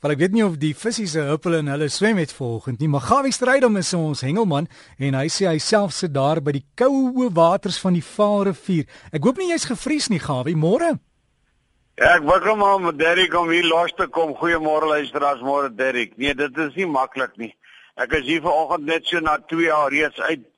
Want ek weet nie of die visse se huppel en hulle swem het volgend nie, maar Gawie Strydom is ons hengelman en hy sê hy self sit daar by die koue waters van die Vaalrivier. Ek hoop nie jy's gevries nie, Gawie, môre. Ja, ek wou kom om Derrick om hier los te kom. Goeiemôre luisteraars, môre Derrick. Nee, dit is nie maklik nie. Ek is hier vanoggend net so na 2 jaar reeds uit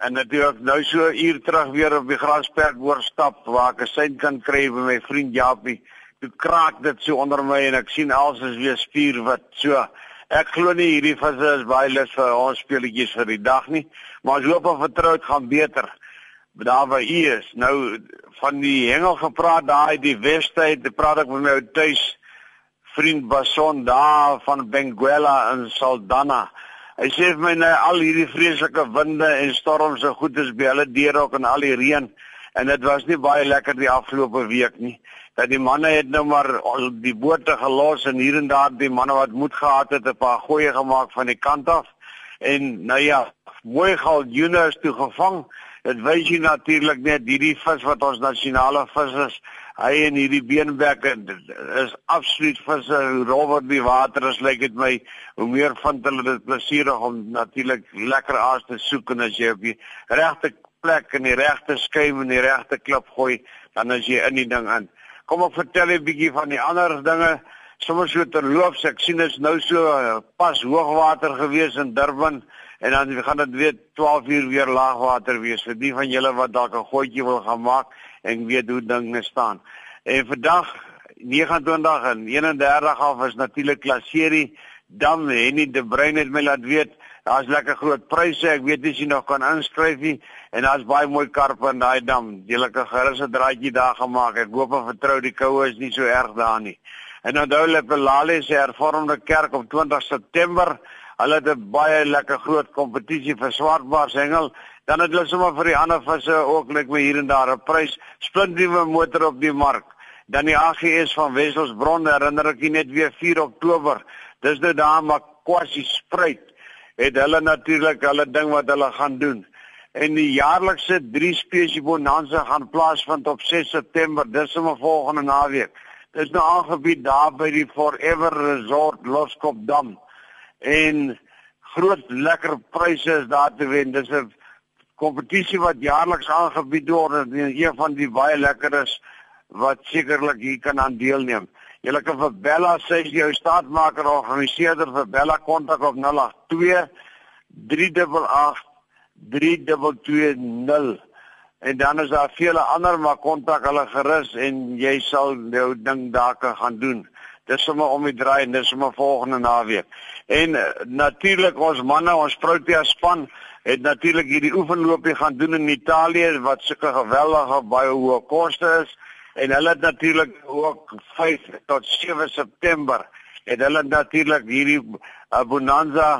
en natuurlik nou so 'n uur terug weer op die grasperk oorstap waar ek 'n sein kan kry by my vriend Japie toe kraak dit so onder my en ek sien als is weer spier wat so. Ek glo nie hierdie visse is baie lus vir ons speletjies vir die dag nie maar as hoop en vertrou dit gaan beter. Daar waar u is nou van die hengel gepraat daai die westheid praat ek met my tuis vriend Bason daar van Benguela in Saldanha. Hy sê vir my nou al hierdie vreeslike winde en storms so goed is by hulle deur ook en al die reën en dit was nie baie lekker die afgelope week nie dat die manne het nou maar al die bote gelos en hier en daar die manne wat moed gehad het 'n paar goeie gemaak van die kant af. En nou ja, mooi gal Jonas toe gevang. Dit wys jy natuurlik net hierdie vis wat ons nasionale vis is. Hy en hierdie beenbekke is absoluut. Hoe rower die water is, lyk dit my, hoe meer vind hulle dit plesierig om natuurlik lekker aas te soek en as jy op die regte plek in die regte skuim en die regte klip gooi, dan as jy in die ding in. Kom ek vertel 'n bietjie van die ander dinge. Sommige so terloops, ek sien is nou so uh, pas hoogwater gewees in Durban en dan gaan dit weer 12 uur weer laagwater wees vir die van julle wat dalk 'n gootjie wil gaan maak en weet hoe dinge staan. En vandag 29 en 31 af is natuurlik klasserie dan Henny de Bruin het my laat weet Daar's lekker groot pryse. Ek weet nie as jy nog kan inskryf nie en daar's baie mooi karpe in daai dam. Jy lekker gerus 'n draaitjie daar gemaak. Ek hoop en vertrou die koue is nie so erg daar nie. En onthou Lepelale se hervormde kerk op 20 September. Hulle het 'n baie lekker groot kompetisie vir swartbaars hengel. Dan het hulle sommer vir die ander visse ook net my hier en daar 'n prys. Splint nuwe motor op die mark. Dan die AGS van Wesselsbron herinner ek net weer 4 Oktober. Dis nou daar maar kwassie spruit het hulle natuurlik hulle ding wat hulle gaan doen. En die jaarlikse 3 spesie bonanza gaan plaasvind op 6 September, dis om 'n volgende naweek. Dis nou aangebied daar by die Forever Resort Loskop Dam. En groot lekker pryse is daar te wen. Dis 'n kompetisie wat jaarliks aangebied word en een van die baie lekker is wat sekerlik hier kan aan deelneem. Julle kan vir Bella sê jou staatmaker organiseerder vir Bella kontak op 082 388 3220 en dan is daar vele ander maar kontak hulle gerus en jy sal jou ding daar kan gaan doen. Dis sommer om die draai en dis sommer volgende naweek. En uh, natuurlik ons manne, ons Protea span het natuurlik hierdie oefenloopie gaan doen in Italië wat sulke geweldige baie hoë koste is en hulle het natuurlik ook 5 tot 7 September het hulle natuurlik hierdie bonanza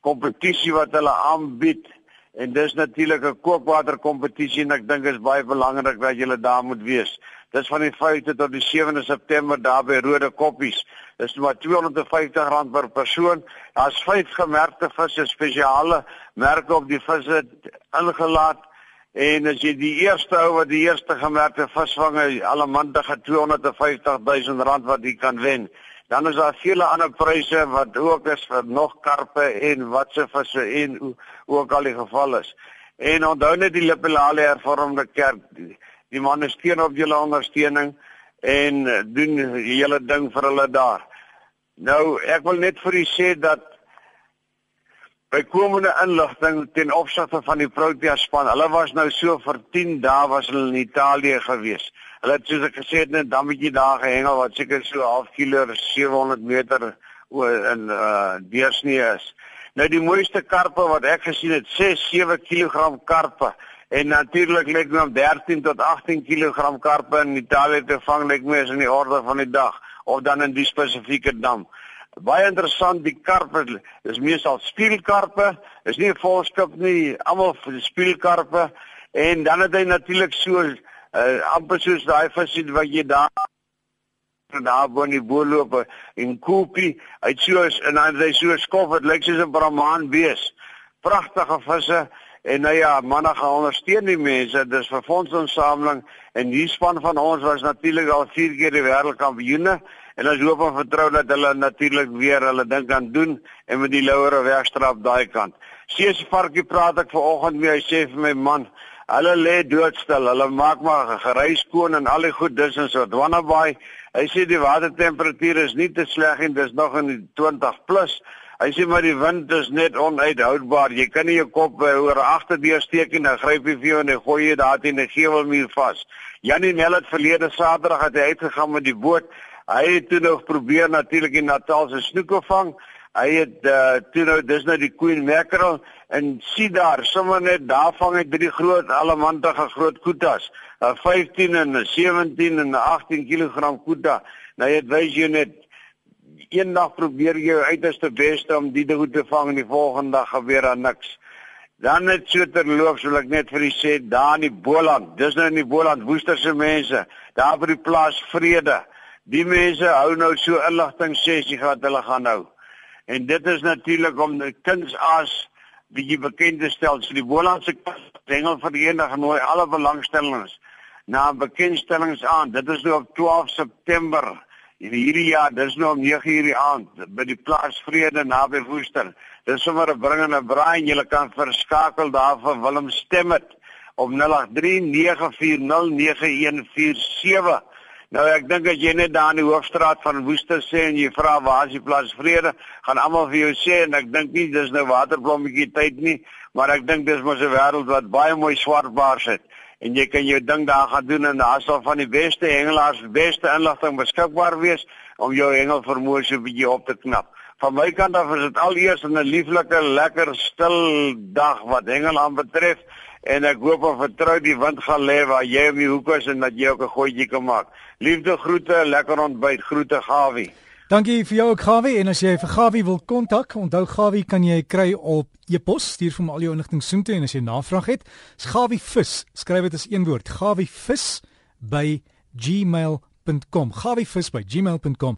kompetisie wat hulle aanbied en dis natuurlik 'n kookwater kompetisie en ek dink dit is baie belangrik dat julle daar moet wees. Dis van die 5de tot die 7de September daar by Rode Koppies. Dis maar R250 per persoon. Daar's vyf gemerkte visse, spesiale merke op die visse ingelaat En as jy die eerste ou wat die eerste gemerkte visvange allemandige 250 000 rand wat jy kan wen. Dan is daar vele ander pryse wat ook is vir nog karpe en watse visse en ook al die geval is. En onthou net die Lepelale hervormde kerk. Die, die manne steun op julle ondersteuning en doen julle ding vir hulle daar. Nou ek wil net vir u sê dat bykomende inligting ten opsigte van die Protea span. Hulle was nou so vir 10 dae was hulle in Italië gewees. Hulle het soos ek gesê het net dammetjie daar gehengel wat seker so half kilo 700 meter in uh deursnee is. Nou die mooiste karpe wat ek gesien het, 6 7 kg karpe en natuurlik lyk my om 13 tot 18 kg karpe in Italië te vang lyk my is in die orde van die dag of dan in die spesifieke dam baie interessant die karpe is meestal spielkarpe is nie 'n volskip nie almal spielkarpe. En dan het hy natuurlik so uh, amper soos daai vis wat jy daar daar bo in die boorloop en koopie hy so is en dan hy so skof dit lyk soos 'n brahman bees. Pragtige visse En nou ja, manne gaan ondersteun die mense. Dis vir fondsinsameling en die span van ons was natuurlik al 4 keer die wêreldkampioene en ons hoop en vertrou dat hulle natuurlik weer hulle ding kan doen en met die louere wegstrap daai kant. Sees varkie praat ek vanoggend mee, hy sê vir my man, hulle lê doodstil. Hulle maak maar gereis skoon en al die goed dis in so Dwannabaai. Hy sê die watertemperatuur is nie te sleg nie, dis nog in die 20 plus. Hy sê maar die wind is net onhoudbaar. Jy kan nie jou kop uh, oor agterdeur steek en dan gryp jy vir jou en jy gooi jy daar teen 'n gevelmuur vas. Janie Nel het verlede Saterdag het hy uitgegaan met die boot. Hy het toe nog probeer natuurlik in Natal se snoeke vang. Hy het uh, toe nou dis nou die Queen Mackerel en sien daar sommer net daar vang hy drie groot allemantige groot koetas. 'n 15 en 'n 17 en 'n 18 kg koeta. Nou jy wys jy net eendag probeer jy jou uiterste beste om die goed te vang en die volgende dag gebeur daar niks. Dan net so terloops wil ek net vir u sê daar in die Boland, dis nou in die Boland woesterse mense, daar by die plaas Vrede. Die mense hou nou so inligting sessie wat hulle gaan hou. En dit is natuurlik om die kindsaas bietjie bekend te stel. So die Bolandse Engel vereniging genooi alle belangstellendes na bekendstellings aan. Dit is nou op 12 September in hierdie jaar. Dis nou om 9:00 die aand by die plaas Vrede naby Woester. Dis sommer 'n bringende braai en jy kan verskakel daar vir Willem Stemmet op 0839409147. Nou ek dink as jy net daar in die hoofstraat van Woester sê en jy vra waar is die plaas vrede, gaan almal vir jou sê en ek dink nie dis nou waterblommetjie tyd nie, maar ek dink dis mos 'n wêreld wat baie mooi swartbaars het en jy kan jou ding daar gaan doen en daar sal van die beste hengelaars beste inligting beskikbaar wees om jou hengelvermoë so 'n bietjie op te knap. Van my kant af is dit al eers 'n lieflike, lekker stil dag wat hengel aan betref en ek hoop en vertrou die wind gaan lê waar jy om die hoek is en dat jy ook 'n goetjie kan maak. Liefde groete, lekker ontbyt, groete Gawie. Dankie vir jou ook Gawie en as jy vir Gawie wil kontak, onthou Gawie kan jy kry op e-pos, stuur vir hom al jou inligting soontoe en as jy navraag het, is Gawie vis. Skryf dit as een woord, Gawie vis by gmail.com. Gawie vis by gmail.com.